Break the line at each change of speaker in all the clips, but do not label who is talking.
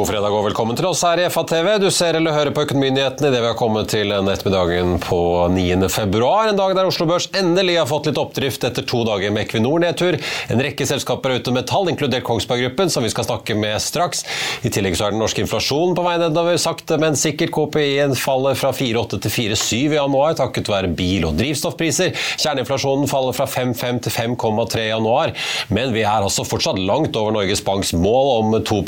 God fredag og velkommen til oss her i FA-TV. Du ser eller hører på Økonominyhetene idet vi har kommet til denne ettermiddagen på 9. februar. En dag der Oslo Børs endelig har fått litt oppdrift etter to dager med Equinor-nedtur. En rekke selskaper er ute med tall, inkludert Kongsberg Gruppen, som vi skal snakke med straks. I tillegg så er den norske inflasjonen på vei nedover, sakte, men sikkert. KPI-en faller fra 4,8 til 4,7 i januar, takket være bil- og drivstoffpriser. Kjerneinflasjonen faller fra 5,5 til 5,3 i januar. Men vi er altså fortsatt langt over Norges Banks mål om 2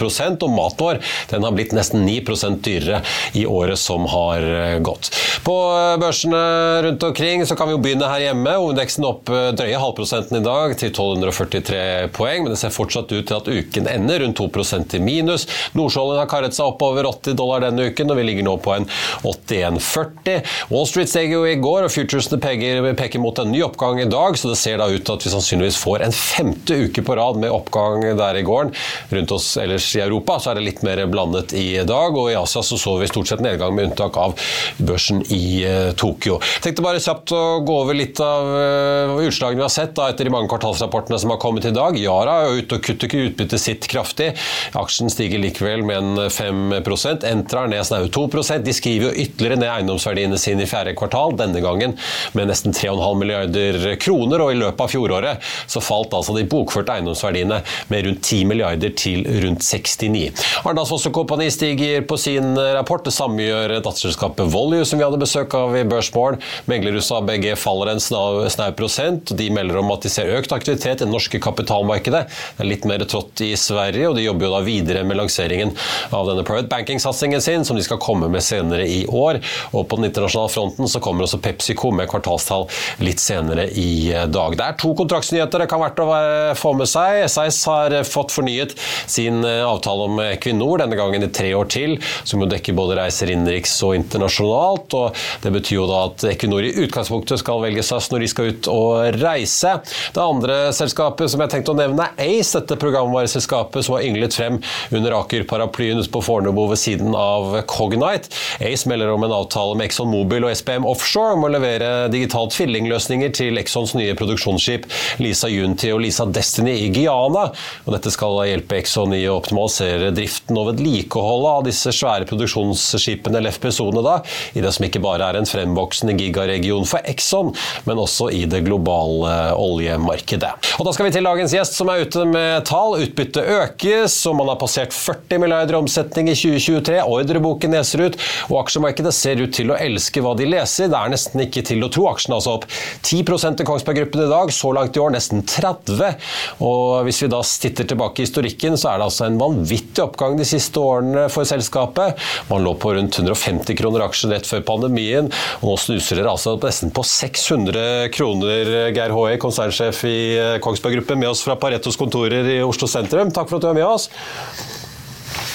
og mat den har blitt nesten 9% dyrere i året som har eh, gått. På eh, børsene rundt omkring så kan vi jo begynne her hjemme. Hovedindeksen opp eh, drøye halvprosenten i dag til 1243 poeng, men det ser fortsatt ut til at uken ender rundt 2% i minus. Nordsjålen har karret seg opp over 80 dollar denne uken, og vi ligger nå på en 81,40. Wall Street steg jo i går, og futuresene peker, peker mot en ny oppgang i dag, så det ser da ut til at vi sannsynligvis får en femte uke på rad med oppgang der i gården. Rundt oss ellers i Europa så er det litt mer blandet i dag, og i Asia så, så vi stort sett nedgang, med unntak av børsen i uh, Tokyo. Tenkte bare kjapt å gå over litt av uh, utslagene vi har sett da, etter de mange kvartalsrapportene som har kommet i dag. Yara er ute og kutter ikke utbyttet sitt kraftig. Aksjen stiger likevel med en 5 Entra er ned snaue 2% De skriver jo ytterligere ned eiendomsverdiene sine i fjerde kvartal, denne gangen med nesten 3,5 milliarder kroner, og i løpet av fjoråret så falt altså de bokførte eiendomsverdiene med rundt 10 milliarder til rundt 69. Arendals Fosse Kompani stiger på sin rapport. Det samme gjør datterselskapet Volue, som vi hadde besøk av i Børsmorgen. Meglerhuset ABG faller en snau, prosent. De melder om at de ser økt aktivitet i det norske kapitalmarkedet. Det er litt mer trått i Sverige, og de jobber jo da videre med lanseringen av denne private banking-satsingen sin, som de skal komme med senere i år. Og på den internasjonale fronten så kommer også PepsiCo med kvartalstall litt senere i dag. Det er to kontraktsnyheter det kan være verdt å få med seg. SAS har fått fornyet sin avtale om Equinor denne gangen i tre år til, som jo dekker både reiser innenriks og internasjonalt. og Det betyr jo da at Equinor i utgangspunktet skal velge SAS når de skal ut og reise. Det andre selskapet som jeg tenkte å nevne, er Ace, dette programvareselskapet som har ynglet frem under Aker-paraplyen på Fornebu ved siden av Cognite. Ace melder om en avtale med Exxon Mobil og SBM Offshore om å levere digitalt tvillingløsninger til Exxons nye produksjonsskip Lisa Unity og Lisa Destiny i Guyana. Og dette skal hjelpe Exxon i å optimalisere driften og vedlikeholdet av disse svære produksjonsskipene eller FPSO-ene da, i det som ikke bare er en fremvoksende gigaregion for Exxon, men også i det globale oljemarkedet. Og Da skal vi til dagens gjest som er ute med tall. Utbyttet økes, og man har passert 40 milliarder omsetning i 2023. Ordreboken neser ut, og aksjemarkedet ser ut til å elske hva de leser. Det er nesten ikke til å tro. Aksjene altså opp 10 i Kongsberg Gruppen i dag, så langt i år nesten 30 Og Hvis vi da titter tilbake i historikken, så er det altså en vanvittig oppgang de siste årene for selskapet. Man lå på rundt 150 kroner aksjen rett før pandemien, og nå snuser dere altså nesten på 600 kroner. Geir Håe, konsernsjef i eh, Kongsberg Gruppen, med oss fra Paretos kontorer i Oslo sentrum. Takk for at du er med oss.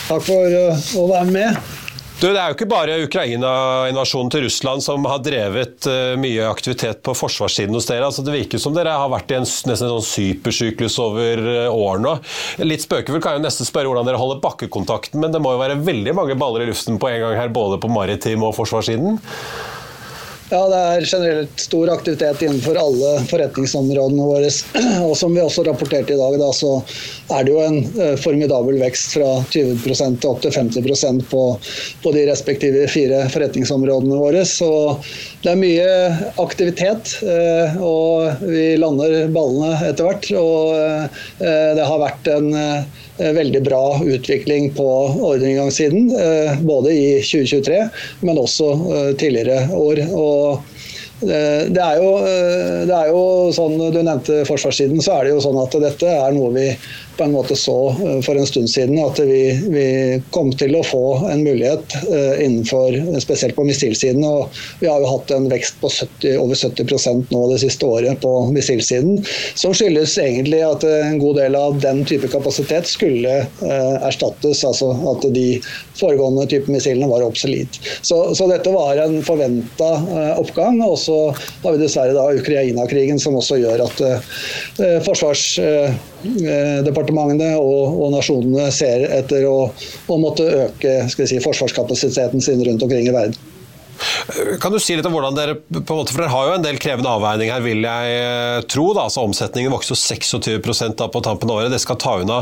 Takk for uh, å være med.
Du, det er jo ikke bare Ukraina-invasjonen til Russland som har drevet uh, mye aktivitet på forsvarssiden hos dere. Altså, det virker som dere har vært i en nesten sånn supersyklus over årene år nå. Litt spøkefullt kan jeg nesten spørre hvordan dere holder bakkekontakten, men det må jo være veldig mange baller i luften på en gang her, både på maritim og forsvarssiden?
Ja, det er generelt stor aktivitet innenfor alle forretningsområdene våre. Og som vi også rapporterte i dag, da, så er det jo en eh, formidabel vekst fra 20 til opp til 50 på, på de respektive fire forretningsområdene våre. Så det er mye aktivitet, eh, og vi lander ballene etter hvert. Og eh, det har vært en veldig bra utvikling på ordningangssiden både i 2023, men også tidligere år. Og det er, jo, det er jo sånn, Du nevnte forsvarssiden. så er det jo sånn at Dette er noe vi på en måte så eh, for en stund siden at vi, vi kom til å få en mulighet uh, innenfor spesielt på missilsiden. og Vi har jo hatt en vekst på 70, over 70% nå det siste året på missilsiden, som skyldes egentlig at en god del av den type kapasitet skulle uh, erstattes. altså At de foregående type missilene var obsolete. Så, så, dette var en forventa oppgang. Og så har vi dessverre da Ukraina-krigen som også gjør at forsvarsdepartementet departementene og, og nasjonene ser etter å, å måtte øke si, forsvarskapasiteten sin rundt omkring i verden.
Kan du si litt om hvordan dere på en måte, for dere har jo en del krevende avveining her, vil jeg eh, tro. da, altså Omsetningen vokste jo 26 da på tampen av året. Det skal ta unna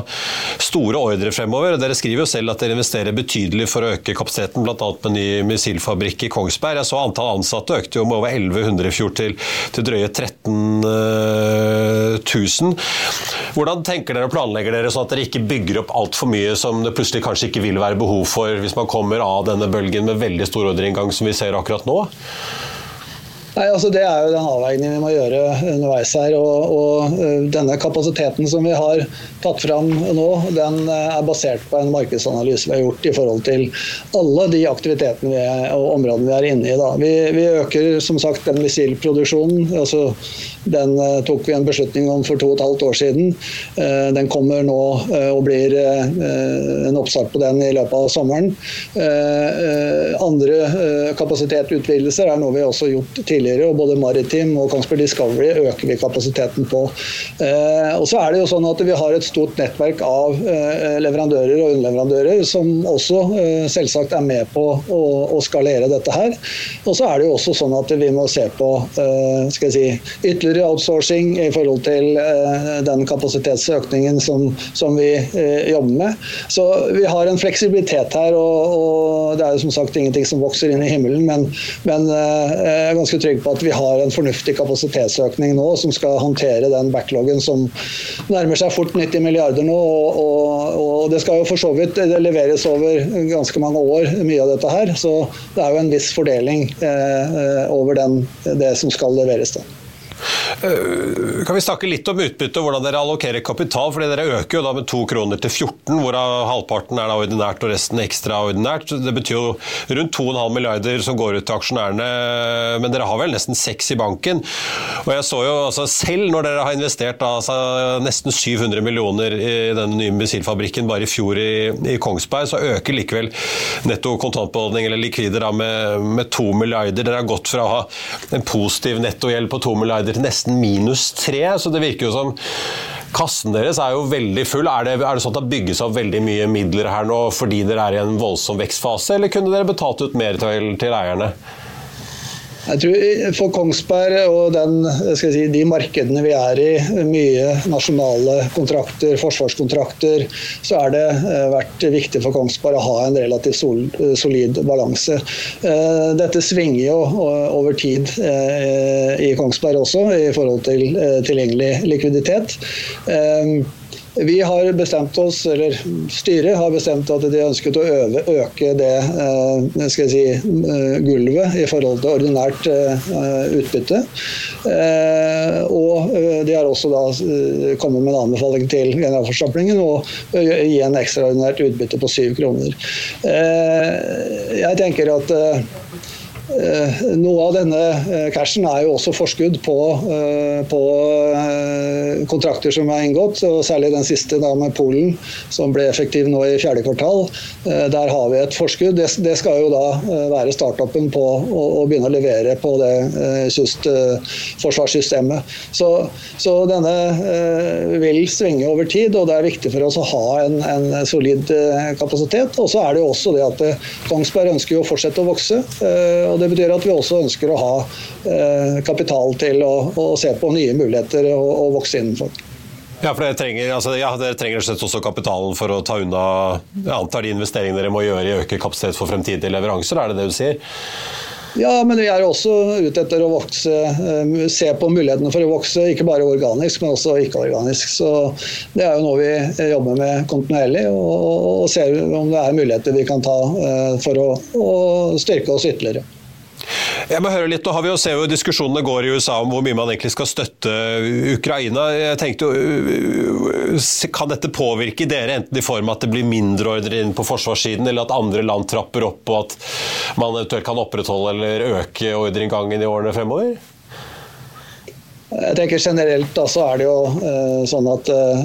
store ordre fremover. Dere skriver jo selv at dere investerer betydelig for å øke kapasiteten, bl.a. med ny missilfabrikk i Kongsberg. Jeg så antall ansatte økte jo med over 1100 i fjor til, til drøye 13 000. Hvordan tenker dere og planlegger dere sånn at dere ikke bygger opp altfor mye som det plutselig kanskje ikke vil være behov for hvis man kommer av denne bølgen med veldig stor ordreinngang som vi ser akkurat nå? nå.
Nei, altså Det er jo den avveiningen vi må gjøre underveis her. Og, og, Denne kapasiteten som vi har tatt fram nå, den er basert på en markedsanalyse vi har gjort i forhold til alle de aktivitetene vi er, og områdene vi er inne i. Vi, vi øker som sagt den missilproduksjonen. altså Den tok vi en beslutning om for to og et halvt år siden. Den kommer nå og blir en oppstart på den i løpet av sommeren. Andre kapasitetutvidelser er noe vi også har gjort tidligere tidligere, og både Maritim og Kongsberg Discovery øker vi kapasiteten på. Eh, og så er det jo sånn at Vi har et stort nettverk av eh, leverandører og underleverandører som også eh, selvsagt er med på å, å, skalere dette her. Og så er det jo også sånn at vi må se på skal jeg si, ytterligere outsourcing i forhold til den kapasitetsøkningen som, som vi jobber med. Så vi har en fleksibilitet her, og, og det er jo som sagt ingenting som vokser inn i himmelen, men, men jeg er ganske trygg trygg på at vi har en fornuftig kapasitetsøkning nå som skal håndtere den backloggen som nærmer seg fort 90 milliarder nå. Og, og, og det skal jo for så vidt leveres over ganske mange år, mye av dette her. Så det er jo en viss fordeling eh, over den, det som skal leveres. da.
Eh, kan vi snakke litt om utbytte, og hvordan dere allokerer kapital? fordi Dere øker jo da med to kroner til 14, hvorav halvparten er da ordinært og resten ekstraordinært. Det betyr jo rundt 2,5 milliarder som går ut til aksjonærene, men dere har vel nesten seks i banken. Og jeg så jo altså Selv når dere har investert da, altså, nesten 700 millioner i denne nye missilfabrikken bare i fjor i, i Kongsberg, så øker likevel netto kontantbeholdning eller likvider da, med, med 2 milliarder. Dere har gått fra å ha en positiv nettogjeld på 2 milliarder til nesten minus tre, så det virker jo som Kassen deres er jo veldig full. Er det, er det sånn at det bygges opp veldig mye midler her nå fordi dere er i en voldsom vekstfase, eller kunne dere betalt ut mer til, til eierne?
Jeg tror For Kongsberg og den, si, de markedene vi er i, mye nasjonale kontrakter, forsvarskontrakter, så har det eh, vært viktig for Kongsberg å ha en relativt solid balanse. Eh, dette svinger jo over tid eh, i Kongsberg også, i forhold til tilgjengelig likviditet. Vi har bestemt oss, eller Styret har bestemt at de ønsket å øve, øke det eh, skal jeg si, eh, gulvet i forhold til ordinært eh, utbytte. Og de har også da kommet med en anbefaling til generalforsamlingen å gi en ekstraordinært utbytte på syv kroner. Jeg tenker at noe av denne eh, cashen er jo også forskudd på, eh, på, kontrakter som er inngått, og særlig den siste da med Polen, som ble effektiv nå i fjerde kvartal. Der har vi et forskudd. Det, skal jo da være startupen på å, begynne å levere på det kystforsvarssystemet. Så, så, denne vil svinge over tid, og det er viktig for oss å ha en, en solid kapasitet. Og så er det jo også det at Kongsberg ønsker å fortsette å vokse. og det betyr at vi også ønsker å ha eh, kapital til å, å, se på nye muligheter og, og vokse innenfor.
Ja, for dere trenger, altså, ja, dere trenger også kapitalen for å ta unna jeg antar de investeringene dere må gjøre i å øke kapasitet for fremtidige leveranser, er det det du sier?
Ja, men vi er også ute etter å vokse, eh, se på mulighetene for å vokse, ikke bare organisk, men også ikke-organisk. Så Det er jo noe vi jobber med kontinuerlig, og, og ser om det er muligheter vi kan ta eh, for å, å styrke oss ytterligere.
Jeg må høre litt, nå har vi jo ser jo Diskusjonene går i USA om hvor mye man egentlig skal støtte Ukraina. Jeg tenkte, jo, Kan dette påvirke dere, enten i form av at det blir mindre ordre inn på forsvarssiden, eller at andre land trapper opp, og at man eventuelt kan opprettholde eller øke ordreinngangen i årene fremover?
Jeg tenker Generelt da, så er det jo uh, sånn at uh,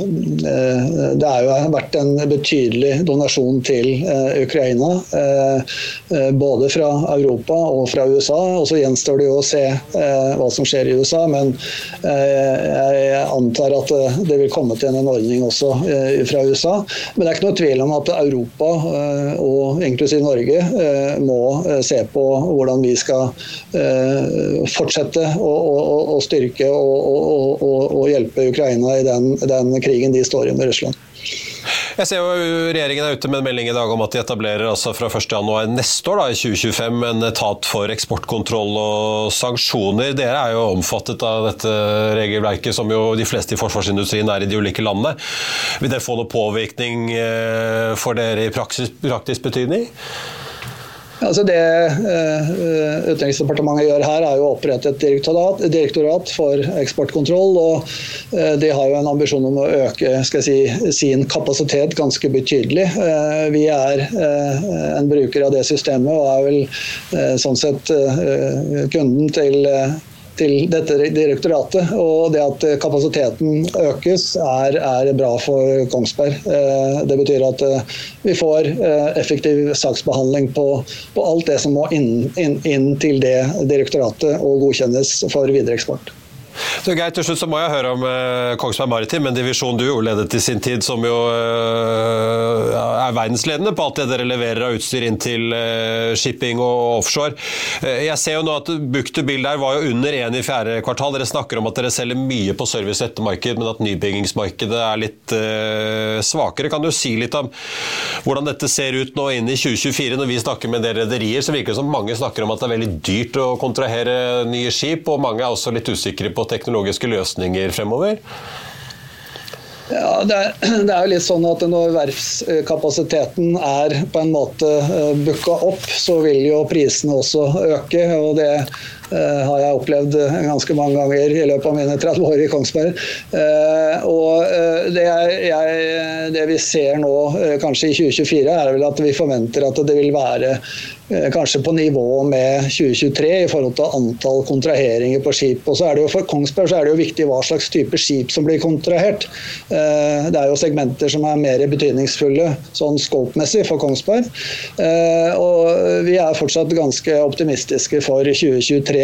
det har jo vært en betydelig donasjon til Ukraina. både fra Europa og fra USA. og Så gjenstår det jo å se hva som skjer i USA. Men jeg antar at det vil komme til en ordning også fra USA. Men det er ikke noe tvil om at Europa, og inklusiv Norge, må se på hvordan vi skal fortsette å, å, å styrke og, å, å hjelpe Ukraina i den, den, krigen de står i med Russland.
Jeg ser jo Regjeringen er ute med en melding i dag om at de etablerer altså fra 1.1 neste år, da, i 2025, en etat for eksportkontroll og sanksjoner. Dere er jo omfattet av dette regelverket, som jo de fleste i forsvarsindustrien er i de ulike landene. Vil det få noe påvirkning eh, for dere i praksis, praktisk betydning?
Altså det uh, Utenriksdepartementet gjør her, er jo å opprette et direktorat, direktorat for eksportkontroll. og uh, De har jo en ambisjon om å øke si, sin kapasitet ganske betydelig. Vi er en bruker av det systemet og er vel sånn sett kunden til til dette direktoratet. Og det at kapasiteten økes, er, er bra for Kongsberg. Eh, det betyr at eh, vi får eh, effektiv saksbehandling på, på alt det som må inn, inn, inn til det direktoratet og godkjennes for videreeksport.
Så Geir, til slutt så må jeg høre om eh, Kongsberg Maritim, en divisjon du jo ledet i sin tid, som jo eh, er verdensledende på alt det dere leverer av utstyr inn til eh, shipping og offshore. jeg ser jo nå at book to der var jo under én i fjerde kvartal. Dere snakker om at dere selger mye på service- og ettermarked, men at nybyggingsmarkedet er litt svakere. Kan du si litt om hvordan dette ser ut nå inn i 2024? Når vi snakker med dere rederier, så virker det som mange snakker om at det er veldig dyrt å kontrahere nye skip, og mange er også litt usikre på teknologiske løsninger fremover?
Ja, det er, jo litt sånn at Når verftskapasiteten er på en måte eh, booka opp, så vil jo prisene også øke. og det har jeg opplevd ganske mange ganger i løpet av mine 30 år i Kongsberg. Uh, og det, jeg, det, vi ser nå, kanskje i 2024, er vel at vi forventer at det vil være Eh, kanskje på nivå med 2023 i forhold til antall kontraheringer på skip. Og så er det jo For Kongsberg så er det jo viktig hva slags type skip som blir kontrahert. Eh, det er jo segmenter som er mer betydningsfulle sånn scope-messig for Kongsberg. Eh, og vi er fortsatt ganske optimistiske for 2023,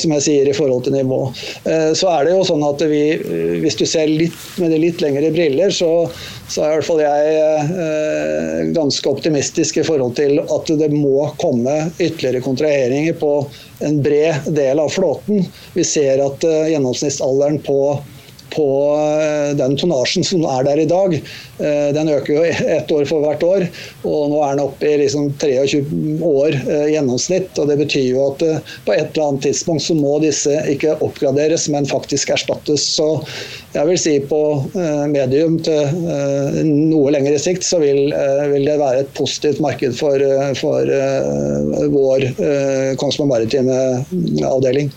som jeg sier, i forhold til nivå. Så er det jo sånn at vi, hvis du ser litt med de litt lengre briller, så, så er i hvert fall jeg ganske optimistisk i forhold til at det må komme ytterligere kontraheringer på en bred del av flåten. Vi ser at gjennomsnittsalderen på på eh, den tonnasjen som er der i dag. Eh, den øker jo ett år for hvert år, og nå er den oppe i liksom 23 år i gjennomsnitt. og Det betyr jo at på et eller annet tidspunkt så må disse ikke oppgraderes, men faktisk erstattes. Så jeg vil si på eh, medium til eh, noe lengre sikt så vil, eh, vil det være et positivt marked for, for vår Kongsberg Maritime avdeling.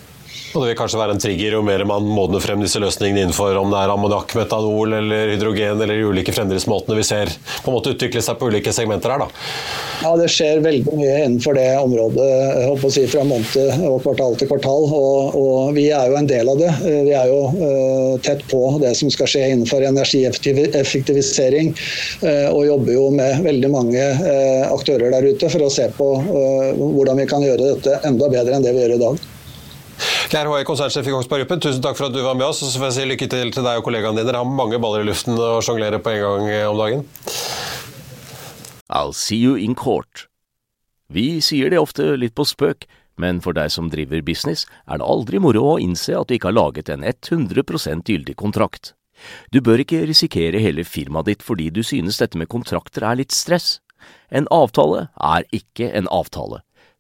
Og Det vil kanskje være en trigger jo mer man modner frem disse løsningene innenfor om det er ammoniakk, metanol eller hydrogen eller de ulike fremdriftsmåtene vi ser på en måte utvikle seg på ulike segmenter her. da.
Ja, Det skjer veldig mye innenfor det området jeg håper å si, fra måned og kvartal til kvartal. Og, og, Vi er jo en del av det. Vi er jo uh, tett på det som skal skje innenfor energieffektivisering. Uh, og jobber jo med veldig mange uh, aktører der ute for å se på hvordan vi kan gjøre dette enda bedre enn det vi gjør i dag.
Geir Håe, konsernsjef i Kongsberg Gruppen, tusen takk for at du var med oss. Og så får jeg si lykke til til deg og kollegaene dine. Dere har mange baller i luften å sjonglere på en gang eh, om dagen.
I'll see you in court. Vi sier det ofte litt på spøk, men for deg som driver business, er det aldri moro å innse at du ikke har laget en 100% gyldig kontrakt. Du bør ikke risikere hele firmaet ditt fordi du synes dette med kontrakter er litt stress. En avtale er ikke en avtale.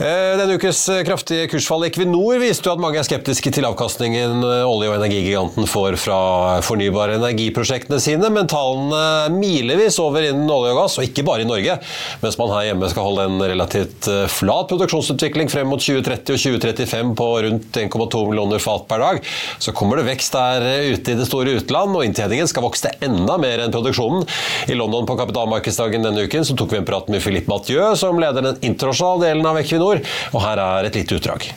Eh, denne ukes eh, kraftige kursfall i Equinor viste jo at mange er skeptiske til avkastningen eh, olje- og energigiganten får fra fornybare energiprosjektene sine, men tallene milevis over innen olje og gass, og ikke bare i Norge. Mens man her hjemme skal holde en relativt flat produksjonsutvikling frem mot 2030 og 2035 på rundt 1,2 millioner fat per dag, så kommer det vekst der ute i det store utland, og inntjeningen skal vokse enda mer enn produksjonen. I London på kapitalmarkedsdagen denne uken så tok vi en prat med Philippe Mathieu, som leder den internasjonale delen av Equinor år. Og her er et lite utdrag.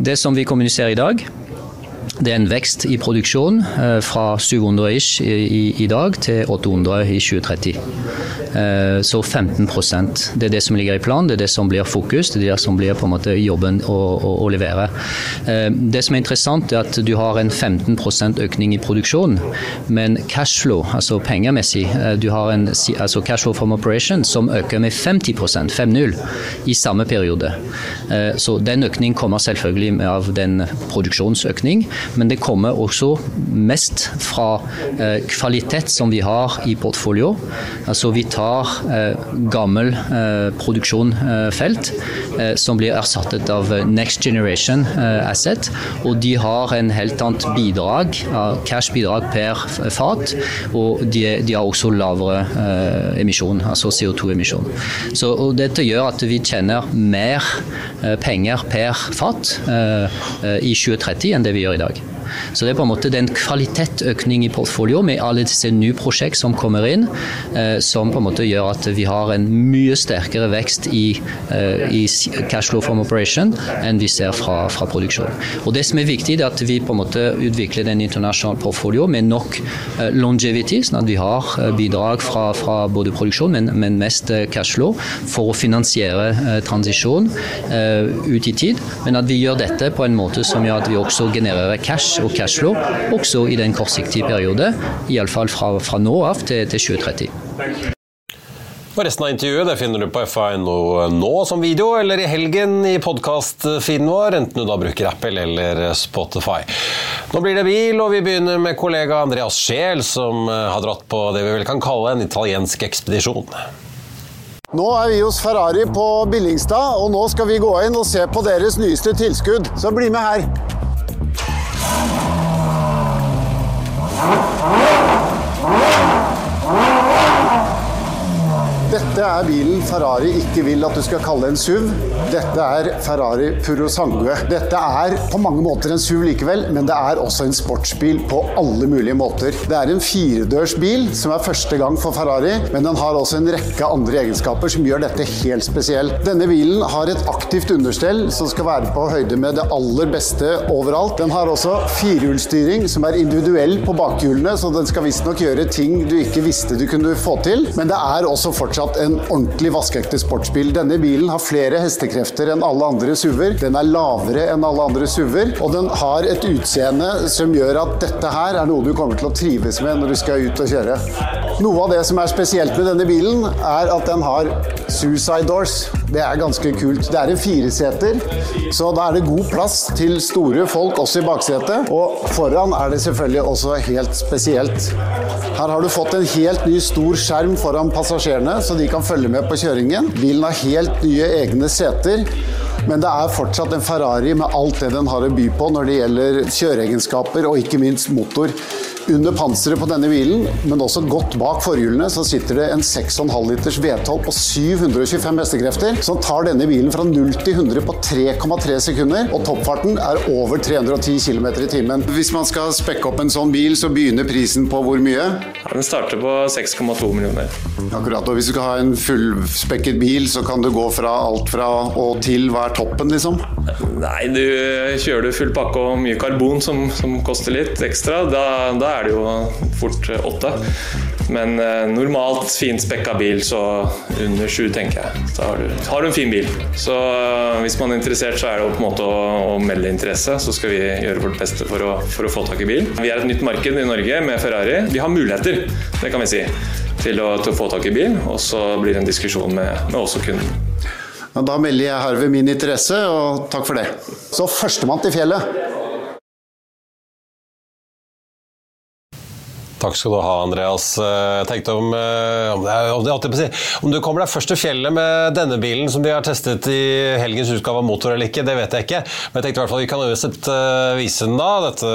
Det som vi kommuniserer i dag, det er en vekst i produksjon eh, fra 700 ish i, i, dag til 800 i 2030. Eh, så 15% Det er det som ligger i planen, det er det som blir fokus, det er det som blir på en måte jobben å, å, å levere. Eh, det som er interessant, er at du har en 15% økning i produksjon, men cashflow, altså pengemessig, du har en altså cashflow from operation som øker med 50 5-0 i samme periode. Så den økningen kommer selvfølgelig av den produksjonsøkning men det kommer også mest fra eh, kvalitet som vi har i portfolio. Altså vi tar eh, gammel eh, produksjonsfelt eh, som blir erstattet av next generation asset, og de har en helt annet bidrag, cash-bidrag per fat, og de, de har også lavere emisjon, altså CO2-emisjon. Så Dette gjør at vi tjener mer penger per fat i 2030 enn det vi gjør i dag. Så det er på en måte den kvalitetsøkning i portfolio med alle disse nye prosjekt som kommer inn, eh, som på en måte gjør at vi har en mye sterkere vekst i, eh, i cash flow from operation enn vi ser fra, fra produksjon. Og Det som er viktig, er at vi på en måte utvikler den internasjonale portfolio med nok eh, longevity, sånn at vi har bidrag fra, fra både produksjon, men, men mest cash flow, for å finansiere transisjon ut i tid. Men at vi gjør dette på en måte som gjør at vi også genererer cash og cashflow, også i den kortsiktige periode, iallfall fra, fra nå av til, til 2030.
Og Resten av intervjuet det finner du på FA.no nå som video, eller i helgen i podkast-feeden vår, enten du da bruker Apple eller Spotify. Nå blir det bil, og vi begynner med kollega Andreas Scheel, som eh, har dratt på det vi vel kan kalle en italiensk ekspedisjon.
Nå er vi hos Ferrari på Billingstad, og nå skal vi gå inn og se på deres nyeste tilskudd. Så bli med her. Ah, ah. Dette er bilen Ferrari ikke vil at du skal kalle en SUV. Dette er Ferrari Purosangue. Dette er på mange måter en SUV likevel, men det er også en sportsbil på alle mulige måter. Det er en firedørsbil som er første gang for Ferrari, men den har også en rekke andre egenskaper som gjør dette helt spesiell. Denne bilen har et aktivt understell som skal være på høyde med det aller beste overalt. Den har også firehjulsstyring som er individuell på bakhjulene, så den skal visstnok gjøre ting du ikke visste du kunne få til, men det er også fortsatt fortsatt en ordentlig vaskeekte sportsbil. Denne bilen har flere hestekrefter enn alle andre SUV-er. Den er lavere enn alle andre SUV-er, og den har et utseende som gjør at dette her er noe du kommer til å trives med når du skal ut og kjøre. Noe av det som er spesielt med denne bilen, er at den har suicide doors. Det er ganske kult. Det er en fireseter, så da er det god plass til store folk også i baksetet. Og foran er det selvfølgelig også helt spesielt. Her har du fått en helt ny stor skjerm foran passasjerene, så de kan følge med på kjøringen. Bilen har helt nye egne seter. Men det er fortsatt en Ferrari med alt det den har å by på når det gjelder kjøreegenskaper og ikke minst motor. Under panseret på denne bilen, men også godt bak forhjulene, så sitter det en 6,5 liters V12 på 725 hestekrefter, som tar denne bilen fra 0 til 100 på 3,3 sekunder, og toppfarten er over 310 km i timen. Hvis man skal spekke opp en sånn bil, så begynner prisen på hvor mye?
Ja, den starter på 6,2 millioner.
Akkurat, og hvis du skal ha en fullspekket bil, så kan du gå fra alt fra og til hva er toppen, liksom?
Nei, du kjører du full pakke og mye karbon som, som koster litt ekstra, da, da er det jo fort åtte. Men eh, normalt spekka bil, så under sju, tenker jeg. Så har du, har du, en fin bil. Så eh, hvis man er interessert, så er det på en måte å, å melde interesse. Så skal vi gjøre vårt beste for å, for å få tak i bil. Vi er et nytt marked i Norge med Ferrari. Vi har muligheter, det kan vi si, til å, til å få tak i bil. Og så blir det en diskusjon med, med også kunden.
Da melder jeg herved min interesse, og takk for det. Så førstemann til fjellet.
Takk skal du ha, Andreas. Eh, jeg tenkte om, eh, om, om, du kommer deg først til fjellet med denne bilen som de har testet i helgens utgave av Motor eller ikke, det vet jeg ikke. Men jeg tenkte i hvert fall vi kan uansett uh, vise den da. Dette,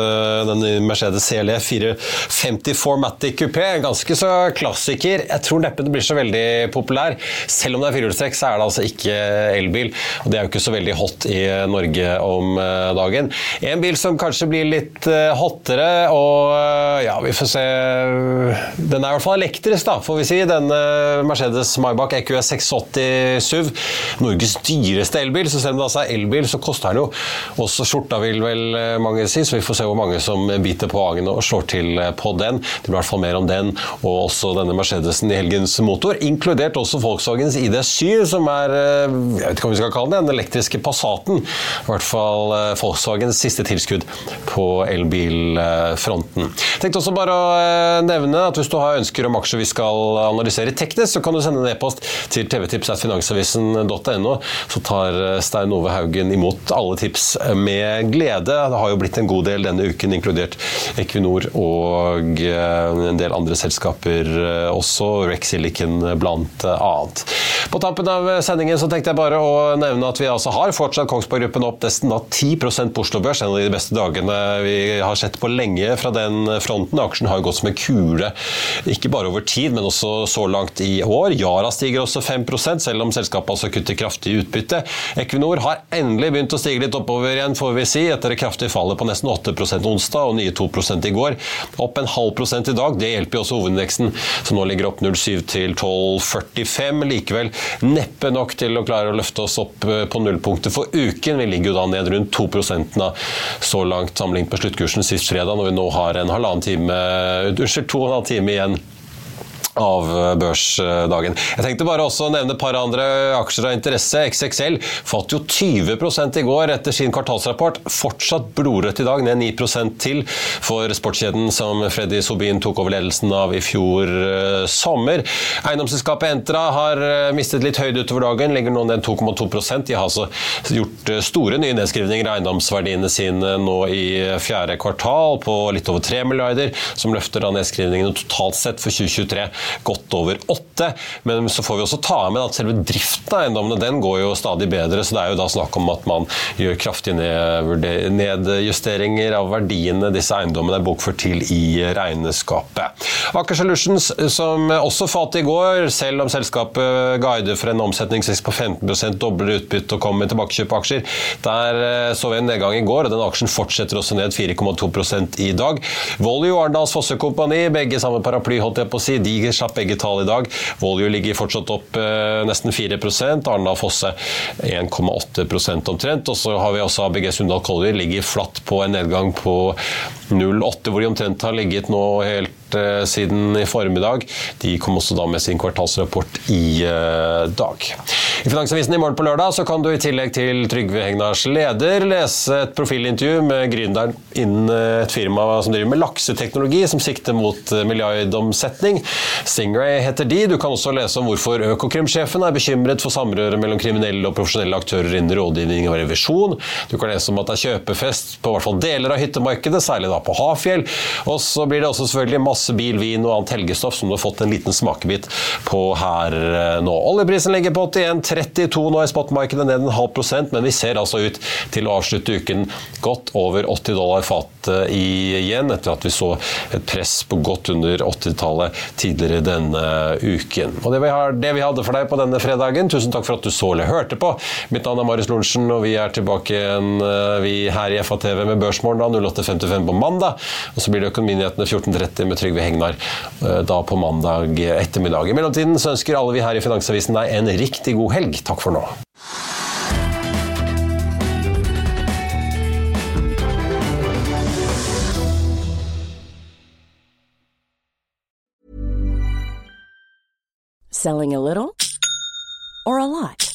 den Mercedes CLE 450 Formatic Coupé. Ganske så klassiker. Jeg tror neppe det blir så veldig populær. Selv om det er firehjulstrekk, så er det altså ikke elbil. Og det er jo ikke så veldig hot i Norge om dagen. En bil som kanskje blir litt hottere, og ja, vi får se Eh, den er i hvert fall elektrisk, da, får vi si. Denne Mercedes Maybach EQS 680 SUV. Norges dyreste elbil. Så selv om det altså er elbil, så koster den jo også skjorta, vil vel eh, mange si. Så vi får se hvor mange som biter på agene og slår til eh, på den. Det blir i hvert fall mer om den, og også denne Mercedesen i helgens motor. Inkludert også Volkswagens ID7, som er jeg vet ikke hva vi skal kalle det, den elektriske Passaten. I hvert fall Volkswagens siste tilskudd på elbilfronten. Tenkte også bare å nevne at hvis du har ønsker om aksjer vi skal analysere teknisk, så kan du sende en e-post til tvtips.finansavisen.no, så tar Stein Ove Haugen imot alle tips med glede. Det har jo blitt en god del denne uken, inkludert Equinor og eh, en del andre selskaper eh, også, Rex Silicon blant annet. På tampen av sendingen så tenkte jeg bare å nevne at vi altså har fortsatt Kongsberg Gruppen opp nesten 10 på Oslo Børs, en av de beste dagene vi har sett på lenge fra den fronten. Aksjen har gått som en kule, ikke bare over tid, men også så langt i år. Yara stiger også 5% selv om selskapet altså kutter kraftig utbytte. Equinor har endelig begynt å stige litt oppover igjen, får vi si, etter det kraftige fallet på nesten 8% onsdag og nye 2 i går. Opp en halv prosent i dag. Det hjelper jo også hovedindeksen, som nå ligger opp 0,7 til 12,45. Likevel neppe nok til å klare å løfte oss opp eh, på nullpunktet for uken. Vi ligger jo da ned rundt 2% så langt sammenlignet med sluttkursen sist fredag, når vi nå har en halvannen time Unnskyld, to og en halv time igjen av børsdagen. Jeg tenkte bare også å nevne et par andre aksjer av interesse. XXL falt jo 20 i går etter sin kvartalsrapport. Fortsatt blodrødt i dag, ned 9% til for sportskjeden som Freddy Sobin tok over ledelsen av i fjor uh, sommer. Eiendomsselskapet Entra har uh, mistet litt høyde utover dagen, ligger nå ned 2,2% De har altså gjort store nye nedskrivninger av eiendomsverdiene sine nå i fjerde kvartal på litt over 3 milliarder, som løfter da nedskrivningene totalt sett for 2023 godt over åtte. Men så får vi også ta med at selve driften av eiendommene den går jo stadig bedre, så det er jo da snakk om at man gjør kraftige nedjusteringer av verdiene disse eiendommene er bokført til i regneskapet. Aker Solutions, som også falt i går, selv om selskapet guider for en omsetningsvekst på 15 dobler utbytte og kommer med tilbakekjøp av aksjer. Der eh, så vi en nedgang i går, og den aksjen fortsetter også ned 4,2% i dag. Voljo Arendals Fosse Kompani, begge samme paraply, holdt jeg på å si, de slapp begge tall i dag. Volue ligger fortsatt opp eh, nesten 4% Arendal Fosse 1,8% omtrent. Og så har vi også ABG Sundal Collier ligger flatt på en nedgang på 0,8, hvor de omtrent har ligget nå helt siden i formiddag. De kom også da med sin kvartalsrapport i eh, dag. I Finansavisen i morgen på lørdag så kan du i tillegg til Trygve Hegnars leder lese et profilintervju med gründeren innen et firma som driver med lakseteknologi, som sikter mot milliardomsetning. Stingray heter de. Du kan også lese om hvorfor Økokrim-sjefen er bekymret for samrøret mellom kriminelle og profesjonelle aktører innen rådgivning og revisjon. Du kan lese om at det er kjøpefest på hvert fall deler av hyttemarkedet, særlig da på Hafjell. Og så blir det også selvfølgelig masse bil, vin og annet helgestoff som du har fått en liten smakebit på her eh, nå. Oljeprisen ligger på 81,32 nå i spotmarkedet, ned en halv prosent, men vi ser altså ut til å avslutte uken godt over 80 dollar fatet igjen, etter at vi så et press på godt under 80-tallet tidligere denne uken. Og det vi, har, det vi hadde for deg på denne fredagen. Tusen takk for at du så eller hørte på. Mitt navn er Marius Lorentzen, og vi er tilbake igjen eh, vi her i FA-TV med Børsmorgen 08.55 på mandag. Og så blir det Økonominyhetene 14.30 med Trygve Hegnar eh, da på mandag ettermiddag. I mellomtiden så ønsker alle vi her i Finansavisen deg en riktig god helg. Takk for nå.
Selling a little or a lot?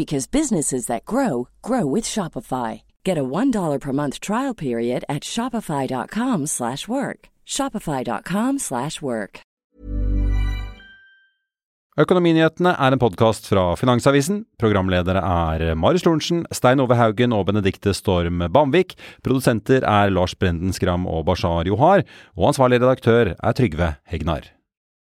because businesses that grow grow with Shopify. Get a $1 per month trial period at Shopify.com slash work. Shopify.com slash work.
Økonominyhetene er en podkast fra Finansavisen. Programledere er Marius Lorentzen, Stein Ove Haugen og Benedikte Storm Bamvik. Produsenter er Lars Brenden Skram og Bashar Johar. Og ansvarlig redaktør er Trygve Hegnar.